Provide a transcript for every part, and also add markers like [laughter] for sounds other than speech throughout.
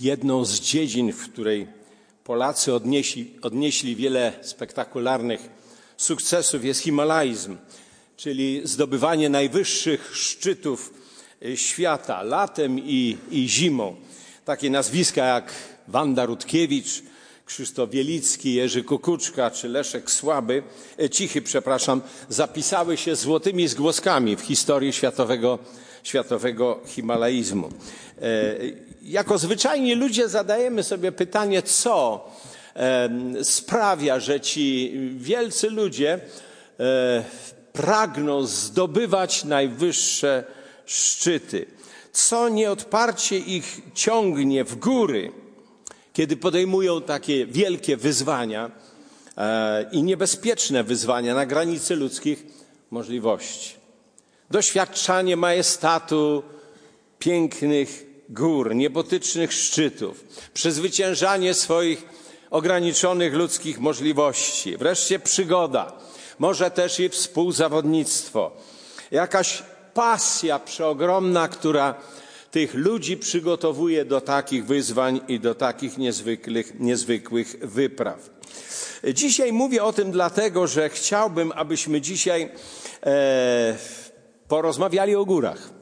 jedną z dziedzin, w której Polacy odnieśli, odnieśli wiele spektakularnych sukcesów, jest himalaizm, czyli zdobywanie najwyższych szczytów y, świata latem i, i zimą. Takie nazwiska jak Wanda Rutkiewicz, Krzysztof Wielicki, Jerzy Kukuczka czy Leszek Słaby, e, Cichy, przepraszam, zapisały się złotymi zgłoskami w historii światowego, światowego himalaizmu. Jako zwyczajni ludzie zadajemy sobie pytanie, co sprawia, że ci wielcy ludzie e, pragną zdobywać najwyższe szczyty. Co nieodparcie ich ciągnie w góry, kiedy podejmują takie wielkie wyzwania e, i niebezpieczne wyzwania na granicy ludzkich możliwości. Doświadczanie majestatu pięknych gór, niebotycznych szczytów, przezwyciężanie swoich ograniczonych ludzkich możliwości, wreszcie przygoda, może też i współzawodnictwo, jakaś pasja przeogromna, która tych ludzi przygotowuje do takich wyzwań i do takich niezwykłych, niezwykłych wypraw. Dzisiaj mówię o tym dlatego, że chciałbym, abyśmy dzisiaj e, porozmawiali o górach.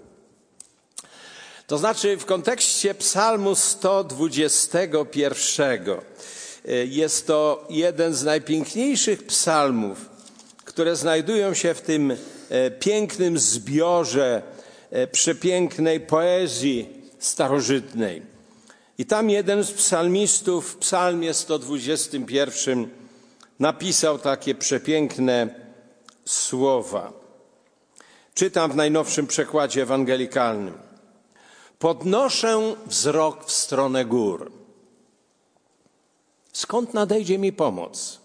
To znaczy w kontekście Psalmu 121. E, jest to jeden z najpiękniejszych psalmów, które znajdują się w tym e, pięknym zbiorze E, przepięknej poezji starożytnej. I tam jeden z psalmistów w psalmie 121 napisał takie przepiękne słowa. Czytam w najnowszym przekładzie ewangelikalnym. Podnoszę wzrok w stronę gór. Skąd nadejdzie mi pomoc?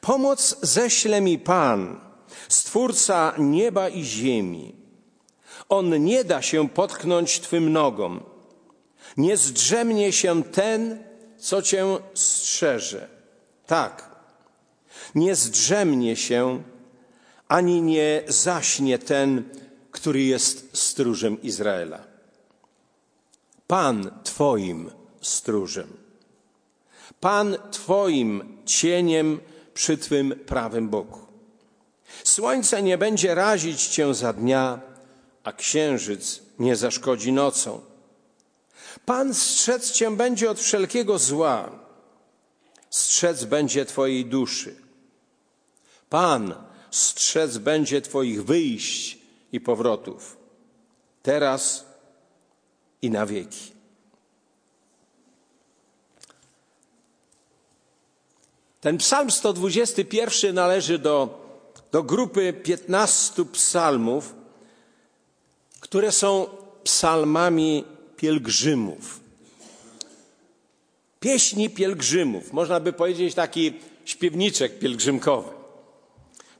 Pomoc ześle mi Pan, Stwórca nieba i ziemi. On nie da się potknąć Twym nogom. Nie zdrzemnie się ten, co Cię strzeże. Tak, nie zdrzemnie się, ani nie zaśnie ten, który jest stróżem Izraela. Pan Twoim stróżem. Pan Twoim cieniem przy Twym prawym boku. Słońce nie będzie razić cię za dnia, a księżyc nie zaszkodzi nocą. Pan strzec cię będzie od wszelkiego zła, strzec będzie twojej duszy. Pan strzec będzie twoich wyjść i powrotów, teraz i na wieki. Ten psalm 121 należy do do grupy 15 psalmów, które są psalmami pielgrzymów. Pieśni pielgrzymów, można by powiedzieć taki śpiewniczek pielgrzymkowy.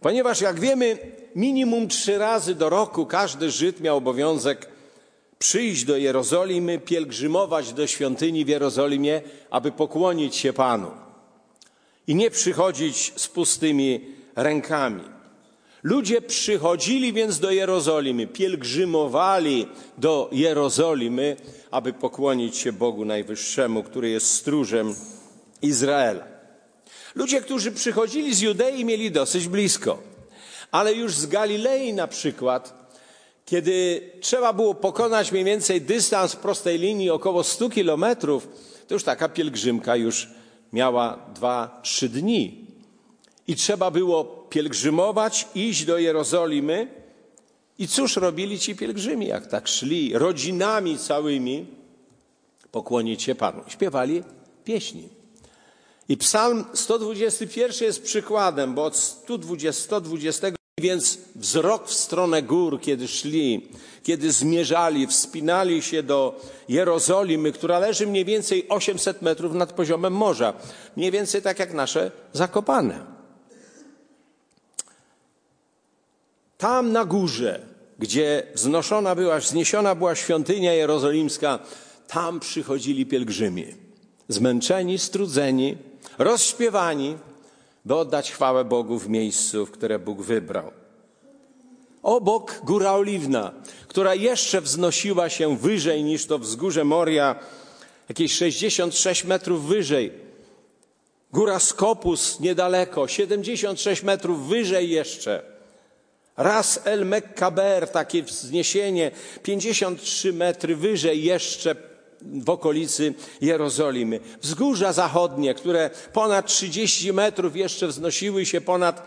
Ponieważ, jak wiemy, minimum trzy razy do roku każdy Żyd miał obowiązek przyjść do Jerozolimy, pielgrzymować do świątyni w Jerozolimie, aby pokłonić się Panu i nie przychodzić z pustymi rękami. Ludzie przychodzili więc do Jerozolimy, pielgrzymowali do Jerozolimy, aby pokłonić się Bogu Najwyższemu, który jest stróżem Izraela. Ludzie, którzy przychodzili z Judei, mieli dosyć blisko, ale już z Galilei na przykład, kiedy trzeba było pokonać mniej więcej dystans prostej linii około 100 kilometrów, to już taka pielgrzymka już miała dwa, trzy dni. I trzeba było pielgrzymować, iść do Jerozolimy. I cóż robili ci pielgrzymi, jak tak szli rodzinami całymi pokłonić się Panu? Śpiewali pieśni. I psalm 121 jest przykładem, bo od 120, 120 więc wzrok w stronę gór, kiedy szli, kiedy zmierzali, wspinali się do Jerozolimy, która leży mniej więcej 800 metrów nad poziomem morza. Mniej więcej tak jak nasze Zakopane. Tam na górze, gdzie wznoszona była, wzniesiona była świątynia jerozolimska, tam przychodzili pielgrzymi, zmęczeni, strudzeni, rozśpiewani, by oddać chwałę Bogu w miejscu, w które Bóg wybrał. Obok Góra Oliwna, która jeszcze wznosiła się wyżej niż to wzgórze Moria, jakieś 66 metrów wyżej. Góra Skopus niedaleko, 76 metrów wyżej jeszcze. Ras El Mekkaber, takie wzniesienie, 53 metry wyżej jeszcze w okolicy Jerozolimy. Wzgórza zachodnie, które ponad 30 metrów jeszcze wznosiły się ponad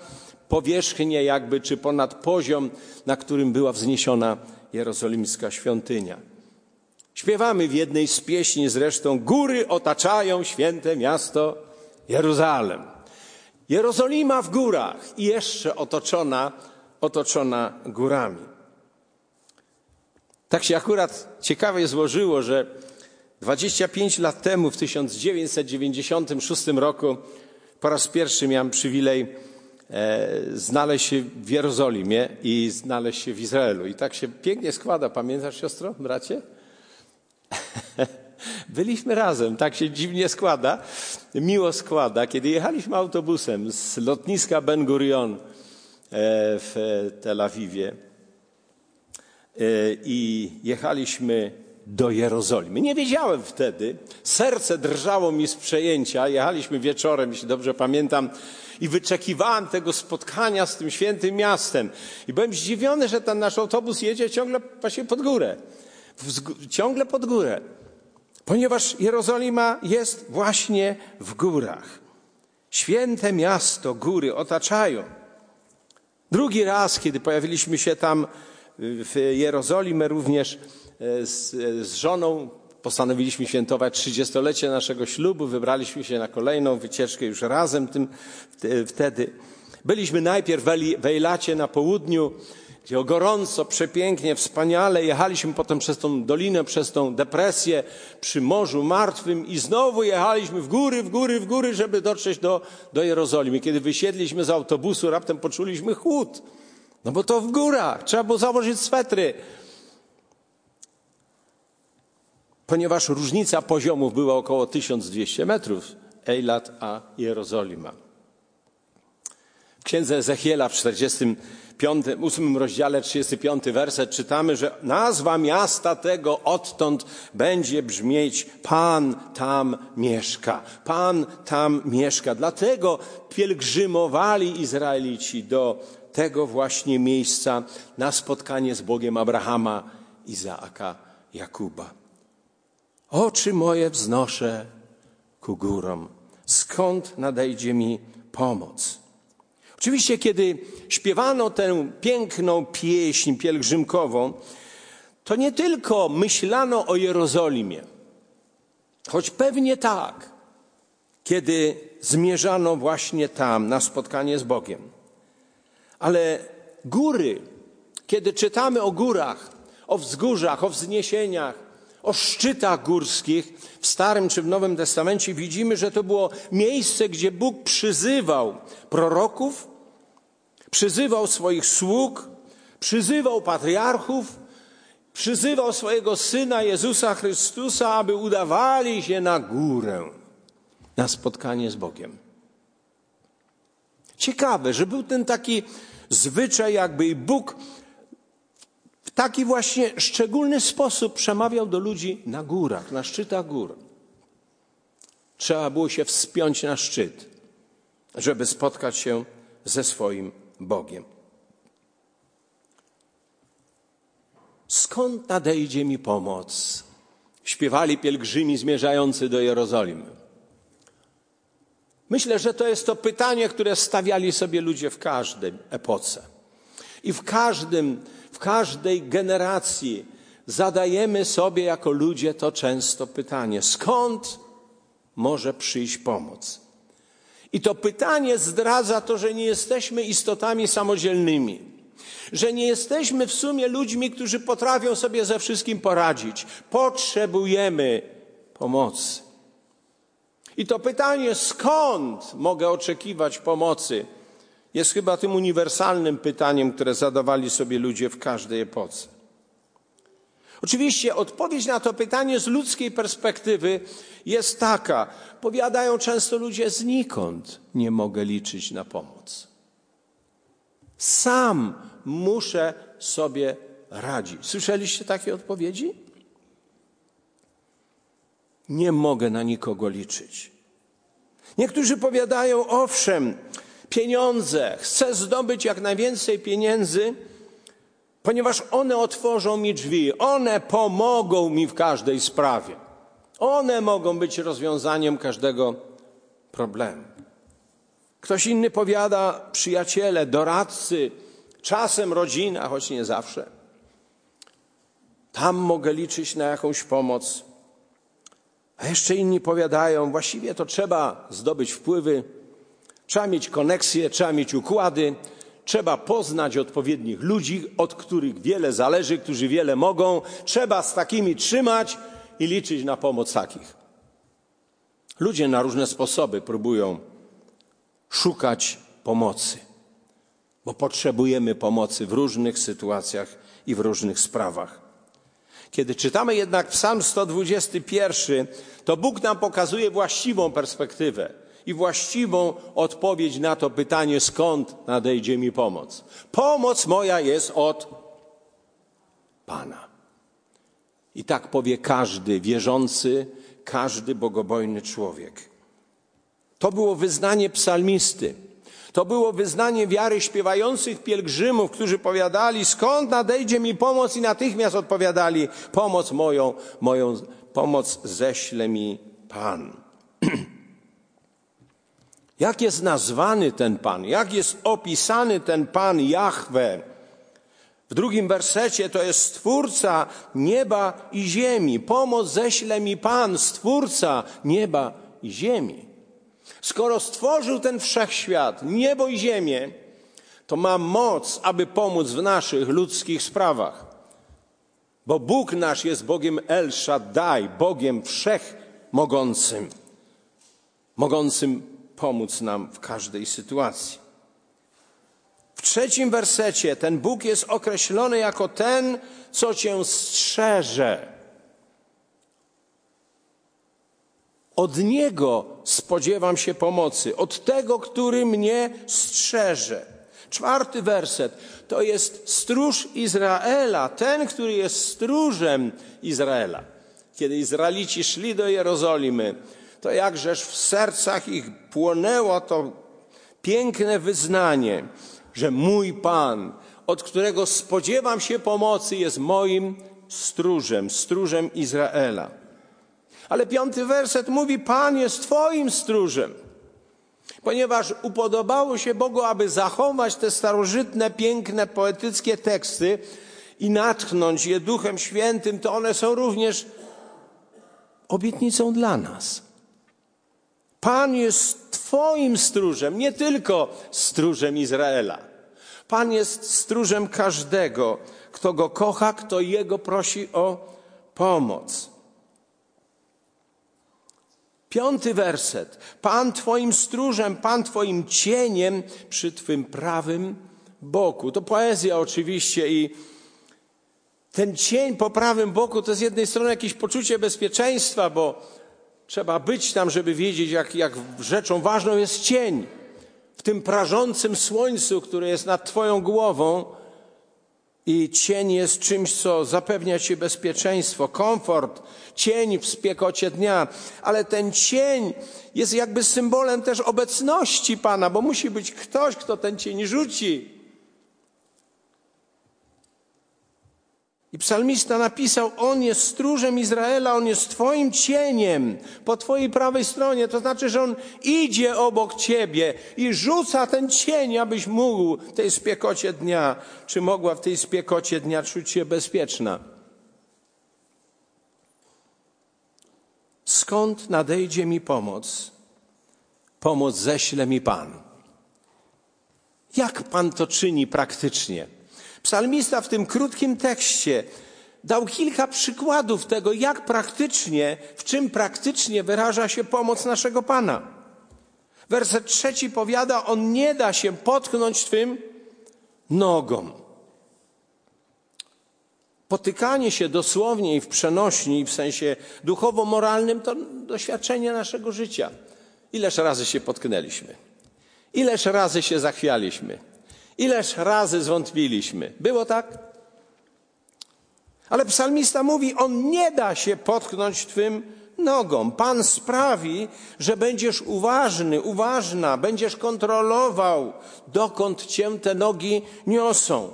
powierzchnię jakby, czy ponad poziom, na którym była wzniesiona jerozolimska świątynia. Śpiewamy w jednej z pieśni zresztą, góry otaczają święte miasto Jeruzalem. Jerozolima w górach i jeszcze otoczona, otoczona górami. Tak się akurat ciekawie złożyło, że 25 lat temu, w 1996 roku, po raz pierwszy miałem przywilej e, znaleźć się w Jerozolimie i znaleźć się w Izraelu. I tak się pięknie składa. Pamiętasz, siostro, bracie? [laughs] Byliśmy razem, tak się dziwnie składa, miło składa. Kiedy jechaliśmy autobusem z lotniska Ben Gurion e, w Tel Awiwie e, i jechaliśmy do Jerozolimy. Nie wiedziałem wtedy, serce drżało mi z przejęcia. Jechaliśmy wieczorem, jeśli dobrze pamiętam, i wyczekiwałem tego spotkania z tym świętym miastem. I byłem zdziwiony, że ten nasz autobus jedzie ciągle właśnie pod górę. Ciągle pod górę. Ponieważ Jerozolima jest właśnie w górach. Święte miasto, góry otaczają. Drugi raz, kiedy pojawiliśmy się tam w Jerozolimie, również z, z żoną postanowiliśmy świętować trzydziestolecie naszego ślubu. Wybraliśmy się na kolejną wycieczkę już razem tym, wtedy. Byliśmy najpierw w Ejlacie na południu, gdzie gorąco, przepięknie, wspaniale. Jechaliśmy potem przez tą dolinę, przez tą depresję przy Morzu Martwym i znowu jechaliśmy w góry, w góry, w góry, żeby dotrzeć do, do Jerozolimy. Kiedy wysiedliśmy z autobusu, raptem poczuliśmy chłód. No bo to w górach, trzeba było założyć swetry. Ponieważ różnica poziomów była około 1200 metrów, Ejlat a Jerozolima. W księdze Ezechiela w 45, 8 rozdziale 35 werset czytamy, że nazwa miasta tego odtąd będzie brzmieć Pan tam mieszka. Pan tam mieszka. Dlatego pielgrzymowali Izraelici do tego właśnie miejsca na spotkanie z Bogiem Abrahama, Izaaka, Jakuba. Oczy moje wznoszę ku górom. Skąd nadejdzie mi pomoc? Oczywiście, kiedy śpiewano tę piękną pieśń pielgrzymkową, to nie tylko myślano o Jerozolimie, choć pewnie tak, kiedy zmierzano właśnie tam na spotkanie z Bogiem. Ale góry, kiedy czytamy o górach, o wzgórzach, o wzniesieniach, o szczytach górskich w Starym czy w Nowym Testamencie widzimy, że to było miejsce, gdzie Bóg przyzywał proroków, przyzywał swoich sług, przyzywał patriarchów, przyzywał swojego syna Jezusa Chrystusa, aby udawali się na górę, na spotkanie z Bogiem. Ciekawe, że był ten taki zwyczaj, jakby i Bóg taki właśnie szczególny sposób przemawiał do ludzi na górach, na szczytach gór. Trzeba było się wspiąć na szczyt, żeby spotkać się ze swoim Bogiem. Skąd nadejdzie mi pomoc? Śpiewali pielgrzymi zmierzający do Jerozolimy. Myślę, że to jest to pytanie, które stawiali sobie ludzie w każdej epoce. I w każdym w każdej generacji zadajemy sobie jako ludzie to często pytanie: skąd może przyjść pomoc? I to pytanie zdradza to, że nie jesteśmy istotami samodzielnymi, że nie jesteśmy w sumie ludźmi, którzy potrafią sobie ze wszystkim poradzić. Potrzebujemy pomocy. I to pytanie, skąd mogę oczekiwać pomocy? Jest chyba tym uniwersalnym pytaniem, które zadawali sobie ludzie w każdej epoce. Oczywiście odpowiedź na to pytanie z ludzkiej perspektywy jest taka. Powiadają często ludzie, znikąd nie mogę liczyć na pomoc. Sam muszę sobie radzić. Słyszeliście takie odpowiedzi? Nie mogę na nikogo liczyć. Niektórzy powiadają, owszem, pieniądze, chcę zdobyć jak najwięcej pieniędzy, ponieważ one otworzą mi drzwi, one pomogą mi w każdej sprawie. One mogą być rozwiązaniem każdego problemu. Ktoś inny powiada, przyjaciele, doradcy, czasem rodzina, choć nie zawsze. Tam mogę liczyć na jakąś pomoc. A jeszcze inni powiadają, właściwie to trzeba zdobyć wpływy, trzeba mieć koneksje, trzeba mieć układy, trzeba poznać odpowiednich ludzi, od których wiele zależy, którzy wiele mogą, trzeba z takimi trzymać i liczyć na pomoc takich. Ludzie na różne sposoby próbują szukać pomocy, bo potrzebujemy pomocy w różnych sytuacjach i w różnych sprawach. Kiedy czytamy jednak Psalm 121, to Bóg nam pokazuje właściwą perspektywę i właściwą odpowiedź na to pytanie, skąd nadejdzie mi pomoc. Pomoc moja jest od Pana. I tak powie każdy wierzący, każdy bogobojny człowiek. To było wyznanie psalmisty. To było wyznanie wiary śpiewających pielgrzymów, którzy powiadali, skąd nadejdzie mi pomoc i natychmiast odpowiadali, pomoc moją, moją pomoc ześle mi Pan. [clears throat] Jak jest nazwany ten Pan? Jak jest opisany ten Pan Jahwe? W drugim wersecie to jest Stwórca nieba i ziemi. Pomoc ześle mi Pan, Stwórca nieba i ziemi. Skoro stworzył ten wszechświat, niebo i ziemię, to ma moc, aby pomóc w naszych ludzkich sprawach. Bo Bóg nasz jest Bogiem El Shaddai, Bogiem wszechmogącym, mogącym pomóc nam w każdej sytuacji. W trzecim wersecie ten Bóg jest określony jako ten, co cię strzeże. Od Niego spodziewam się pomocy, od tego, który mnie strzeże. Czwarty werset to jest stróż Izraela, ten, który jest stróżem Izraela. Kiedy Izraelici szli do Jerozolimy, to jakżeż w sercach ich płonęło to piękne wyznanie, że mój Pan, od którego spodziewam się pomocy, jest moim stróżem, stróżem Izraela. Ale piąty werset mówi: Pan jest Twoim stróżem. Ponieważ upodobało się Bogu, aby zachować te starożytne, piękne, poetyckie teksty i natchnąć je Duchem Świętym, to one są również obietnicą dla nas. Pan jest Twoim stróżem, nie tylko stróżem Izraela. Pan jest stróżem każdego, kto go kocha, kto jego prosi o pomoc. Piąty werset. Pan Twoim stróżem, Pan Twoim cieniem przy Twym prawym boku. To poezja oczywiście i ten cień po prawym boku to z jednej strony jakieś poczucie bezpieczeństwa, bo trzeba być tam, żeby wiedzieć, jak, jak rzeczą ważną jest cień. W tym prażącym słońcu, które jest nad Twoją głową, i cień jest czymś, co zapewnia ci bezpieczeństwo, komfort, cień w spiekocie dnia. Ale ten cień jest jakby symbolem też obecności Pana, bo musi być ktoś, kto ten cień rzuci. I psalmista napisał: On jest stróżem Izraela, on jest Twoim cieniem po Twojej prawej stronie. To znaczy, że on idzie obok Ciebie i rzuca ten cień, abyś mógł w tej spiekocie dnia, czy mogła w tej spiekocie dnia czuć się bezpieczna. Skąd nadejdzie mi pomoc? Pomoc ześle mi Pan. Jak Pan to czyni praktycznie? Psalmista w tym krótkim tekście dał kilka przykładów tego, jak praktycznie, w czym praktycznie wyraża się pomoc naszego Pana. Werset trzeci powiada, on nie da się potknąć Twym nogom. Potykanie się dosłownie i w przenośni, w sensie duchowo-moralnym, to doświadczenie naszego życia. Ileż razy się potknęliśmy? Ileż razy się zachwialiśmy? Ileż razy zwątpiliśmy? Było tak? Ale psalmista mówi, on nie da się potknąć twym nogą. Pan sprawi, że będziesz uważny, uważna, będziesz kontrolował, dokąd cię te nogi niosą.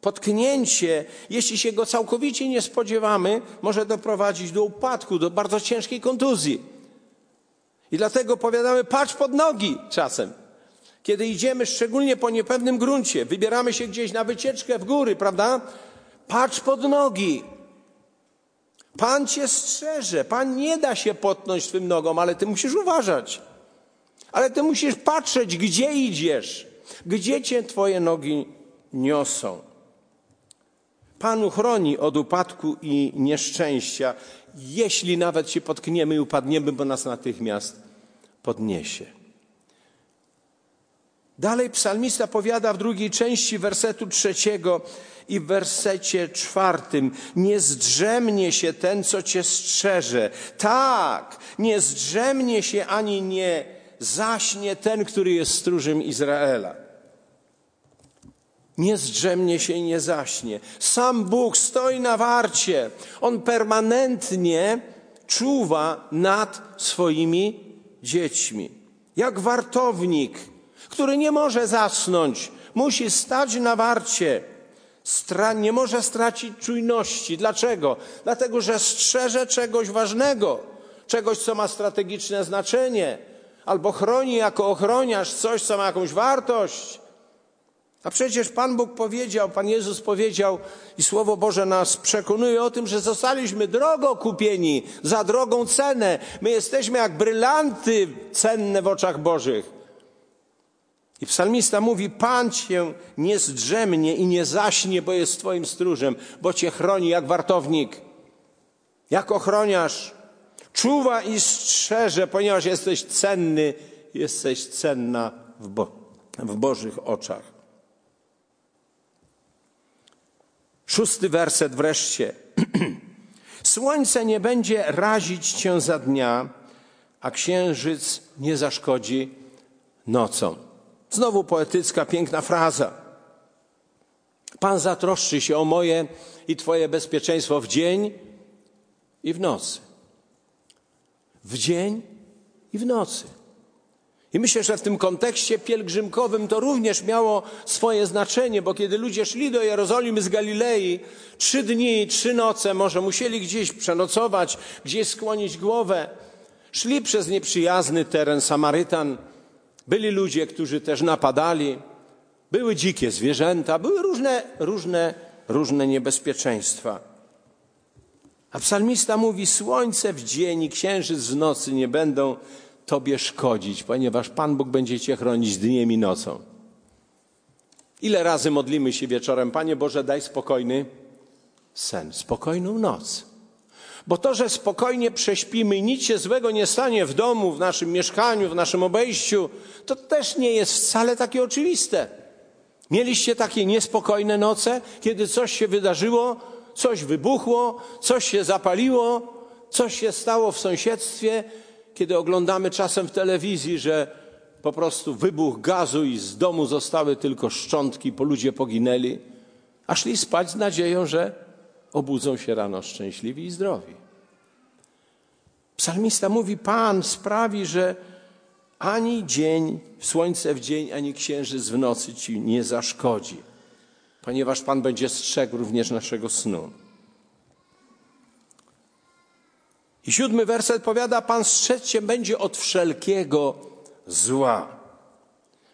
Potknięcie, jeśli się go całkowicie nie spodziewamy, może doprowadzić do upadku, do bardzo ciężkiej kontuzji. I dlatego powiadamy, patrz pod nogi czasem. Kiedy idziemy szczególnie po niepewnym gruncie, wybieramy się gdzieś na wycieczkę w góry, prawda? Patrz pod nogi. Pan cię strzeże. Pan nie da się potnąć twym nogom, ale ty musisz uważać. Ale ty musisz patrzeć, gdzie idziesz, gdzie cię twoje nogi niosą. Pan uchroni od upadku i nieszczęścia, jeśli nawet się potkniemy i upadniemy, bo nas natychmiast podniesie. Dalej psalmista powiada w drugiej części wersetu trzeciego i w wersecie czwartym: Nie zdrzemnie się ten, co cię strzeże. Tak, nie zdrzemnie się ani nie zaśnie ten, który jest stróżem Izraela. Nie zdrzemnie się i nie zaśnie. Sam Bóg stoi na warcie. On permanentnie czuwa nad swoimi dziećmi. Jak wartownik, który nie może zasnąć, musi stać na warcie. Stra nie może stracić czujności. Dlaczego? Dlatego, że strzeże czegoś ważnego, czegoś, co ma strategiczne znaczenie, albo chroni jako ochroniarz coś, co ma jakąś wartość. A przecież Pan Bóg powiedział, Pan Jezus powiedział i Słowo Boże nas przekonuje o tym, że zostaliśmy drogo kupieni za drogą cenę. My jesteśmy jak brylanty cenne w oczach Bożych. I psalmista mówi, Pan cię nie zdrzemnie i nie zaśnie, bo jest twoim stróżem, bo cię chroni jak wartownik, jak ochroniarz. Czuwa i strzeże, ponieważ jesteś cenny, jesteś cenna w, Bo w Bożych oczach. Szósty werset wreszcie. [clears throat] Słońce nie będzie razić cię za dnia, a księżyc nie zaszkodzi nocą. Znowu poetycka, piękna fraza. Pan zatroszczy się o moje i Twoje bezpieczeństwo w dzień i w nocy. W dzień i w nocy. I myślę, że w tym kontekście pielgrzymkowym to również miało swoje znaczenie, bo kiedy ludzie szli do Jerozolimy z Galilei, trzy dni, trzy noce, może musieli gdzieś przenocować, gdzieś skłonić głowę, szli przez nieprzyjazny teren Samarytan, byli ludzie, którzy też napadali, były dzikie zwierzęta, były różne, różne, różne niebezpieczeństwa. A psalmista mówi: Słońce w dzień i księżyc w nocy nie będą Tobie szkodzić, ponieważ Pan Bóg będzie Cię chronić dniem i nocą. Ile razy modlimy się wieczorem, Panie Boże, daj spokojny sen, spokojną noc. Bo to, że spokojnie prześpimy i nic się złego nie stanie w domu, w naszym mieszkaniu, w naszym obejściu, to też nie jest wcale takie oczywiste. Mieliście takie niespokojne noce, kiedy coś się wydarzyło, coś wybuchło, coś się zapaliło, coś się stało w sąsiedztwie, kiedy oglądamy czasem w telewizji, że po prostu wybuch gazu i z domu zostały tylko szczątki, po ludzie poginęli, a szli spać z nadzieją, że obudzą się rano szczęśliwi i zdrowi. Psalmista mówi: Pan sprawi, że ani dzień, słońce w dzień, ani księżyc w nocy ci nie zaszkodzi, ponieważ Pan będzie strzegł również naszego snu. I siódmy werset powiada, Pan strzec się będzie od wszelkiego zła.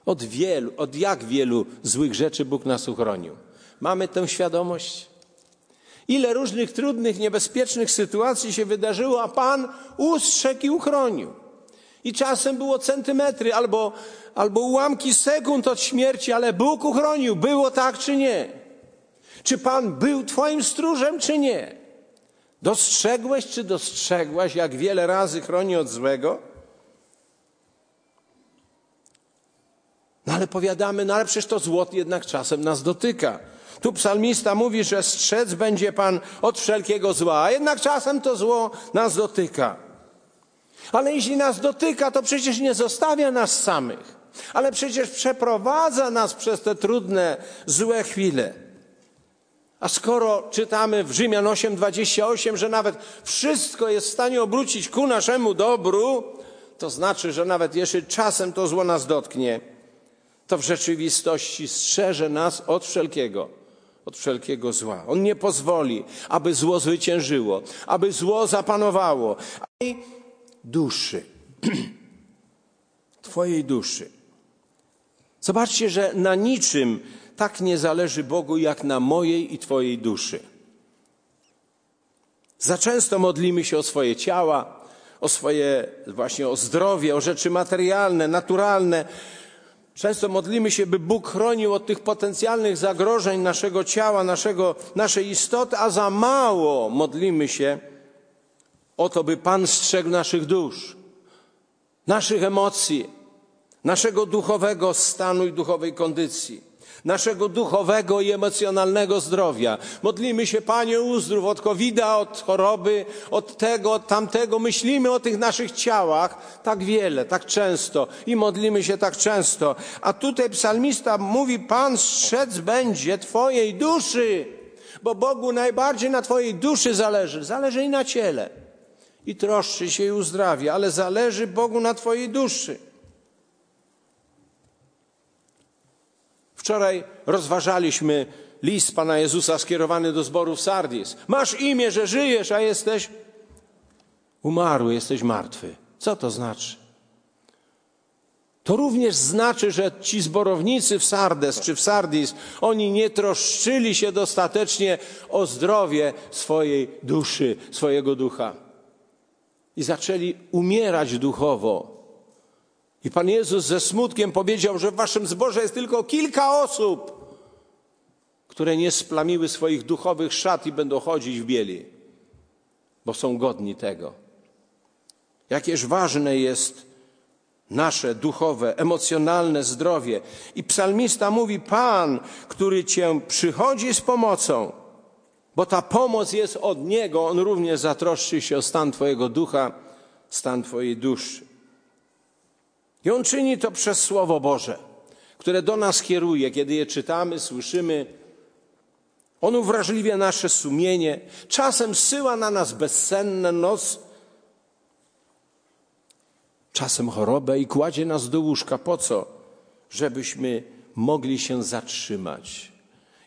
Od wielu, od jak wielu złych rzeczy Bóg nas uchronił. Mamy tę świadomość? Ile różnych trudnych, niebezpiecznych sytuacji się wydarzyło, a Pan ustrzegł i uchronił. I czasem było centymetry albo, albo ułamki sekund od śmierci, ale Bóg uchronił. Było tak czy nie? Czy Pan był Twoim stróżem, czy nie? Dostrzegłeś czy dostrzegłaś, jak wiele razy chroni od złego? No ale powiadamy, no ale przecież to złot jednak czasem nas dotyka. Tu psalmista mówi, że strzec będzie Pan od wszelkiego zła, a jednak czasem to zło nas dotyka. Ale jeśli nas dotyka, to przecież nie zostawia nas samych. Ale przecież przeprowadza nas przez te trudne, złe chwile. A skoro czytamy w Rzymian 8:28, że nawet wszystko jest w stanie obrócić ku naszemu dobru, to znaczy, że nawet jeśli czasem to zło nas dotknie, to w rzeczywistości strzeże nas od wszelkiego, od wszelkiego zła. On nie pozwoli, aby zło zwyciężyło, aby zło zapanowało. I duszy, [clears throat] Twojej duszy. Zobaczcie, że na niczym tak nie zależy Bogu, jak na mojej i Twojej duszy. Za często modlimy się o swoje ciała, o swoje, właśnie o zdrowie, o rzeczy materialne, naturalne. Często modlimy się, by Bóg chronił od tych potencjalnych zagrożeń naszego ciała, naszego, naszej istoty, a za mało modlimy się o to, by Pan strzegł naszych dusz, naszych emocji, naszego duchowego stanu i duchowej kondycji naszego duchowego i emocjonalnego zdrowia. Modlimy się, Panie, uzdrów od covid od choroby, od tego, od tamtego. Myślimy o tych naszych ciałach tak wiele, tak często i modlimy się tak często. A tutaj psalmista mówi, Pan strzec będzie Twojej duszy, bo Bogu najbardziej na Twojej duszy zależy. Zależy i na ciele. I troszczy się i uzdrawia, ale zależy Bogu na Twojej duszy. Wczoraj rozważaliśmy list Pana Jezusa skierowany do zboru w Sardis. Masz imię, że żyjesz, a jesteś umarły, jesteś martwy. Co to znaczy? To również znaczy, że ci zborownicy w Sardes czy w Sardis, oni nie troszczyli się dostatecznie o zdrowie swojej duszy, swojego ducha. I zaczęli umierać duchowo. I Pan Jezus ze smutkiem powiedział, że w waszym zborze jest tylko kilka osób, które nie splamiły swoich duchowych szat i będą chodzić w bieli, bo są godni tego. Jakież ważne jest nasze duchowe, emocjonalne zdrowie. I psalmista mówi: Pan, który cię przychodzi z pomocą, bo ta pomoc jest od Niego, On również zatroszczy się o stan Twojego ducha, stan Twojej duszy. I on czyni to przez Słowo Boże, które do nas kieruje, kiedy je czytamy, słyszymy. On uwrażliwia nasze sumienie, czasem syła na nas bezsenne noc, czasem chorobę i kładzie nas do łóżka. Po co? Żebyśmy mogli się zatrzymać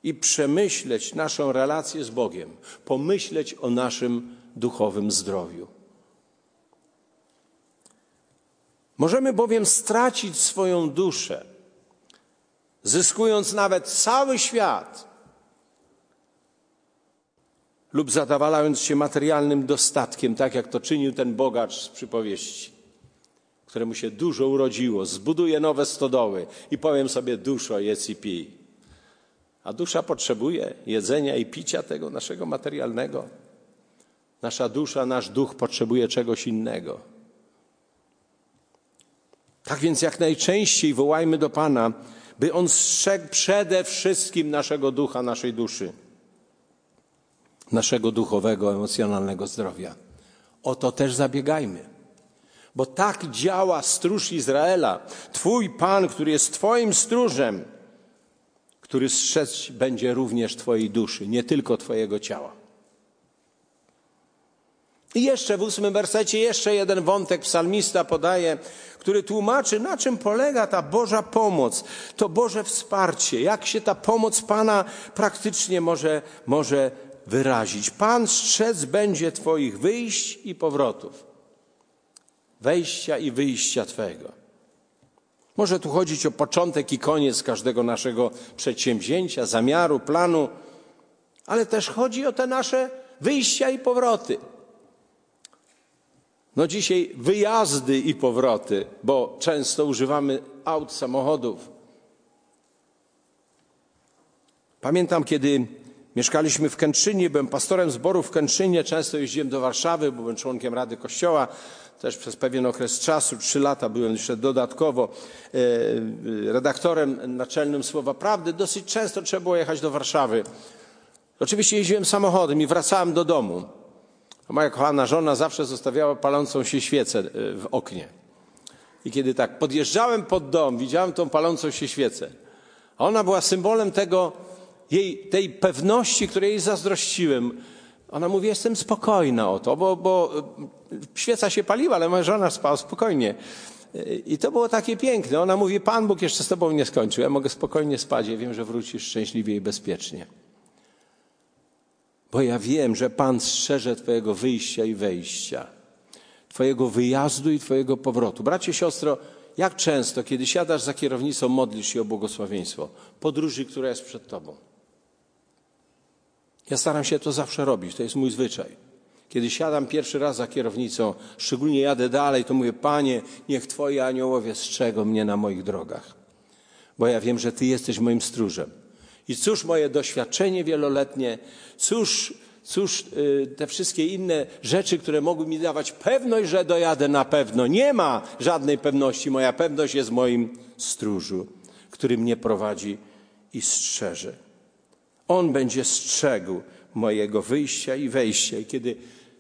i przemyśleć naszą relację z Bogiem, pomyśleć o naszym duchowym zdrowiu. Możemy bowiem stracić swoją duszę, zyskując nawet cały świat lub zadawalając się materialnym dostatkiem, tak jak to czynił ten bogacz z przypowieści, któremu się dużo urodziło, zbuduje nowe stodoły i powiem sobie duszo, jedz i pij. A dusza potrzebuje jedzenia i picia tego naszego materialnego. Nasza dusza, nasz duch potrzebuje czegoś innego. Tak więc jak najczęściej wołajmy do Pana, by On strzegł przede wszystkim naszego ducha, naszej duszy, naszego duchowego, emocjonalnego zdrowia. O to też zabiegajmy. Bo tak działa stróż Izraela, Twój Pan, który jest Twoim stróżem, który strzec będzie również Twojej duszy, nie tylko Twojego ciała. I jeszcze w ósmym wersecie jeszcze jeden wątek psalmista podaje, który tłumaczy, na czym polega ta Boża pomoc, to Boże wsparcie, jak się ta pomoc Pana praktycznie może, może wyrazić. Pan strzec będzie Twoich wyjść i powrotów, wejścia i wyjścia Twego. Może tu chodzić o początek i koniec każdego naszego przedsięwzięcia, zamiaru, planu, ale też chodzi o te nasze wyjścia i powroty. No dzisiaj wyjazdy i powroty, bo często używamy aut, samochodów. Pamiętam, kiedy mieszkaliśmy w Kętrzynie, byłem pastorem zboru w Kętrzynie, często jeździłem do Warszawy, byłem członkiem Rady Kościoła, też przez pewien okres czasu, trzy lata byłem jeszcze dodatkowo e, redaktorem naczelnym Słowa Prawdy. Dosyć często trzeba było jechać do Warszawy. Oczywiście jeździłem samochodem i wracałem do domu. Moja kochana żona zawsze zostawiała palącą się świecę e, w oknie. I kiedy tak podjeżdżałem pod dom, widziałem tą palącą się świecę. A ona była symbolem tego, jej, tej pewności, której jej zazdrościłem. Ona mówi, jestem spokojna o to, bo, bo świeca się paliła, ale moja żona spała spokojnie. I to było takie piękne. Ona mówi, Pan Bóg jeszcze z tobą nie skończył. Ja mogę spokojnie spać. Ja wiem, że wrócisz szczęśliwie i bezpiecznie. Bo ja wiem, że Pan strzeże Twojego wyjścia i wejścia, Twojego wyjazdu i Twojego powrotu. Bracie, siostro, jak często, kiedy siadasz za kierownicą, modlisz się o błogosławieństwo podróży, która jest przed Tobą? Ja staram się to zawsze robić, to jest mój zwyczaj. Kiedy siadam pierwszy raz za kierownicą, szczególnie jadę dalej, to mówię, Panie, niech Twoi aniołowie strzegą mnie na moich drogach, bo ja wiem, że Ty jesteś moim stróżem. I cóż moje doświadczenie wieloletnie, cóż, cóż y, te wszystkie inne rzeczy, które mogły mi dawać pewność, że dojadę na pewno. Nie ma żadnej pewności. Moja pewność jest w moim stróżu, który mnie prowadzi i strzeże. On będzie strzegł mojego wyjścia i wejścia. I kiedy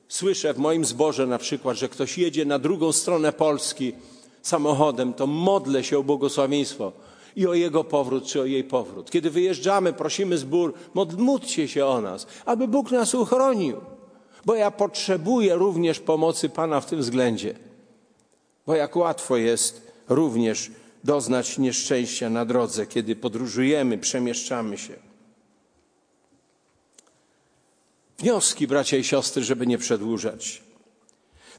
słyszę w moim zborze na przykład, że ktoś jedzie na drugą stronę Polski samochodem, to modlę się o błogosławieństwo i o jego powrót, czy o jej powrót. Kiedy wyjeżdżamy, prosimy zbór, módlcie się o nas, aby Bóg nas uchronił. Bo ja potrzebuję również pomocy Pana w tym względzie. Bo jak łatwo jest również doznać nieszczęścia na drodze, kiedy podróżujemy, przemieszczamy się. Wnioski, bracia i siostry, żeby nie przedłużać.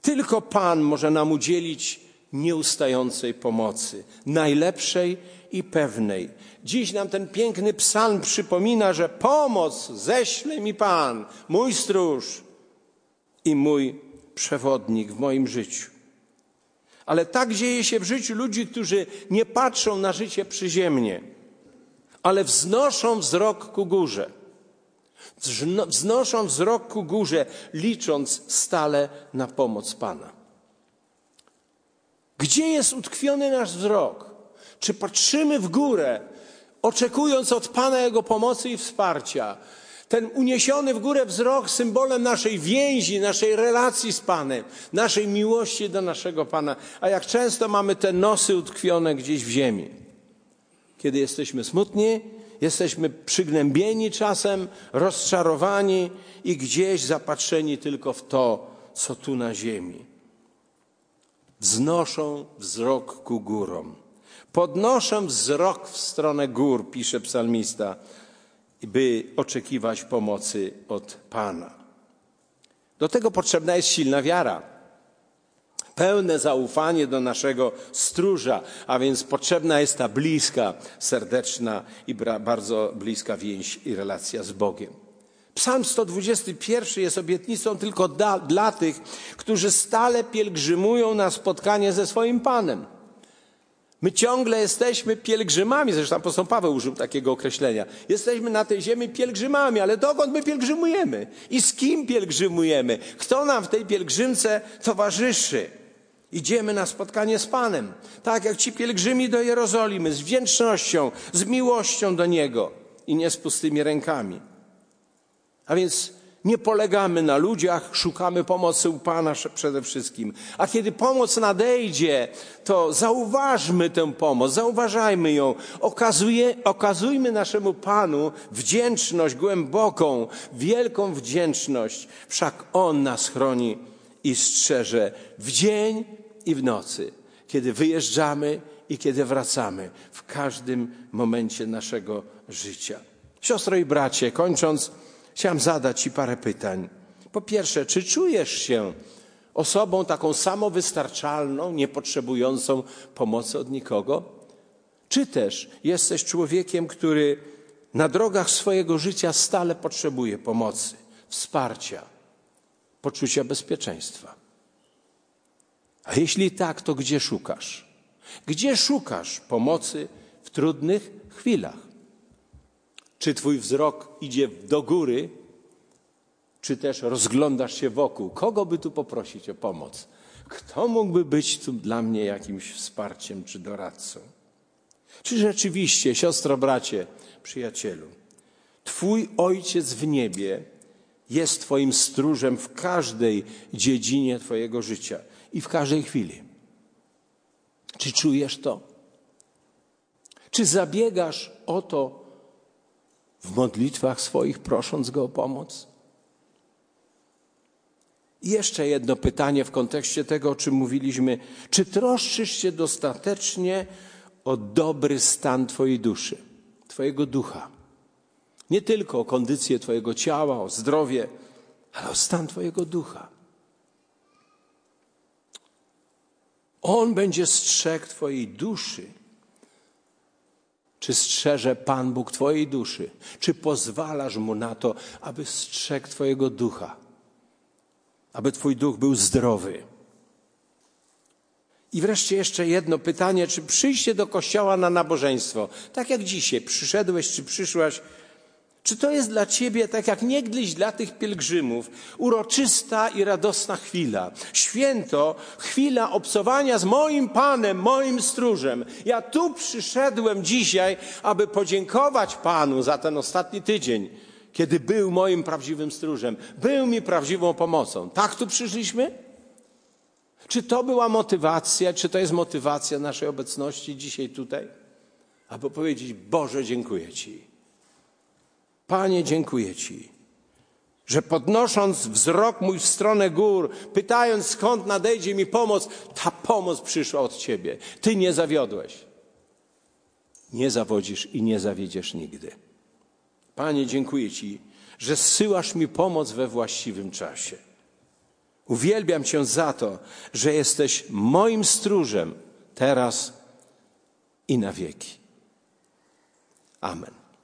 Tylko Pan może nam udzielić nieustającej pomocy, najlepszej i pewnej. Dziś nam ten piękny psalm przypomina, że pomoc ześle mi Pan, mój stróż i mój przewodnik w moim życiu. Ale tak dzieje się w życiu ludzi, którzy nie patrzą na życie przyziemnie, ale wznoszą wzrok ku górze. Wznoszą wzrok ku górze, licząc stale na pomoc Pana. Gdzie jest utkwiony nasz wzrok? Czy patrzymy w górę, oczekując od Pana Jego pomocy i wsparcia? Ten uniesiony w górę wzrok symbolem naszej więzi, naszej relacji z Panem, naszej miłości do naszego Pana. A jak często mamy te nosy utkwione gdzieś w ziemi? Kiedy jesteśmy smutni, jesteśmy przygnębieni czasem, rozczarowani i gdzieś zapatrzeni tylko w to, co tu na ziemi. Wznoszą wzrok ku górom. Podnoszę wzrok w stronę gór, pisze psalmista, by oczekiwać pomocy od Pana. Do tego potrzebna jest silna wiara, pełne zaufanie do naszego stróża, a więc potrzebna jest ta bliska, serdeczna i bardzo bliska więź i relacja z Bogiem. Psalm 121 jest obietnicą tylko dla, dla tych, którzy stale pielgrzymują na spotkanie ze swoim Panem. My ciągle jesteśmy pielgrzymami, zresztą apostoł Paweł użył takiego określenia. Jesteśmy na tej ziemi pielgrzymami, ale dokąd my pielgrzymujemy? I z kim pielgrzymujemy? Kto nam w tej pielgrzymce towarzyszy? Idziemy na spotkanie z Panem, tak jak ci pielgrzymi do Jerozolimy, z wdzięcznością, z miłością do Niego i nie z pustymi rękami. A więc nie polegamy na ludziach, szukamy pomocy u Pana przede wszystkim. A kiedy pomoc nadejdzie, to zauważmy tę pomoc, zauważajmy ją. Okazuje, okazujmy naszemu Panu wdzięczność głęboką, wielką wdzięczność. Wszak On nas chroni i strzeże w dzień i w nocy, kiedy wyjeżdżamy i kiedy wracamy, w każdym momencie naszego życia. Siostro i bracie, kończąc, Chciałem zadać Ci parę pytań. Po pierwsze, czy czujesz się osobą taką samowystarczalną, niepotrzebującą pomocy od nikogo? Czy też jesteś człowiekiem, który na drogach swojego życia stale potrzebuje pomocy, wsparcia, poczucia bezpieczeństwa? A jeśli tak, to gdzie szukasz? Gdzie szukasz pomocy w trudnych chwilach? Czy Twój wzrok idzie do góry, czy też rozglądasz się wokół? Kogo by tu poprosić o pomoc? Kto mógłby być tu dla mnie jakimś wsparciem czy doradcą? Czy rzeczywiście, siostro, bracie, przyjacielu, Twój Ojciec w niebie jest Twoim stróżem w każdej dziedzinie Twojego życia i w każdej chwili? Czy czujesz to? Czy zabiegasz o to w modlitwach swoich, prosząc Go o pomoc? I jeszcze jedno pytanie w kontekście tego, o czym mówiliśmy. Czy troszczysz się dostatecznie o dobry stan Twojej duszy, Twojego ducha? Nie tylko o kondycję Twojego ciała, o zdrowie, ale o stan Twojego ducha. On będzie strzegł Twojej duszy. Czy strzeże Pan Bóg Twojej duszy? Czy pozwalasz Mu na to, aby strzegł Twojego ducha? Aby Twój duch był zdrowy? I wreszcie jeszcze jedno pytanie: czy przyjście do kościoła na nabożeństwo, tak jak dzisiaj przyszedłeś czy przyszłaś, czy to jest dla ciebie, tak jak niegdyś dla tych pielgrzymów, uroczysta i radosna chwila? Święto, chwila obcowania z moim Panem, moim stróżem. Ja tu przyszedłem dzisiaj, aby podziękować Panu za ten ostatni tydzień, kiedy był moim prawdziwym stróżem, był mi prawdziwą pomocą. Tak tu przyszliśmy? Czy to była motywacja, czy to jest motywacja naszej obecności dzisiaj tutaj? Aby powiedzieć: Boże, dziękuję Ci. Panie, dziękuję Ci, że podnosząc wzrok mój w stronę gór, pytając skąd nadejdzie mi pomoc, ta pomoc przyszła od Ciebie. Ty nie zawiodłeś. Nie zawodzisz i nie zawiedziesz nigdy. Panie, dziękuję Ci, że zsyłasz mi pomoc we właściwym czasie. Uwielbiam Cię za to, że jesteś moim stróżem teraz i na wieki. Amen.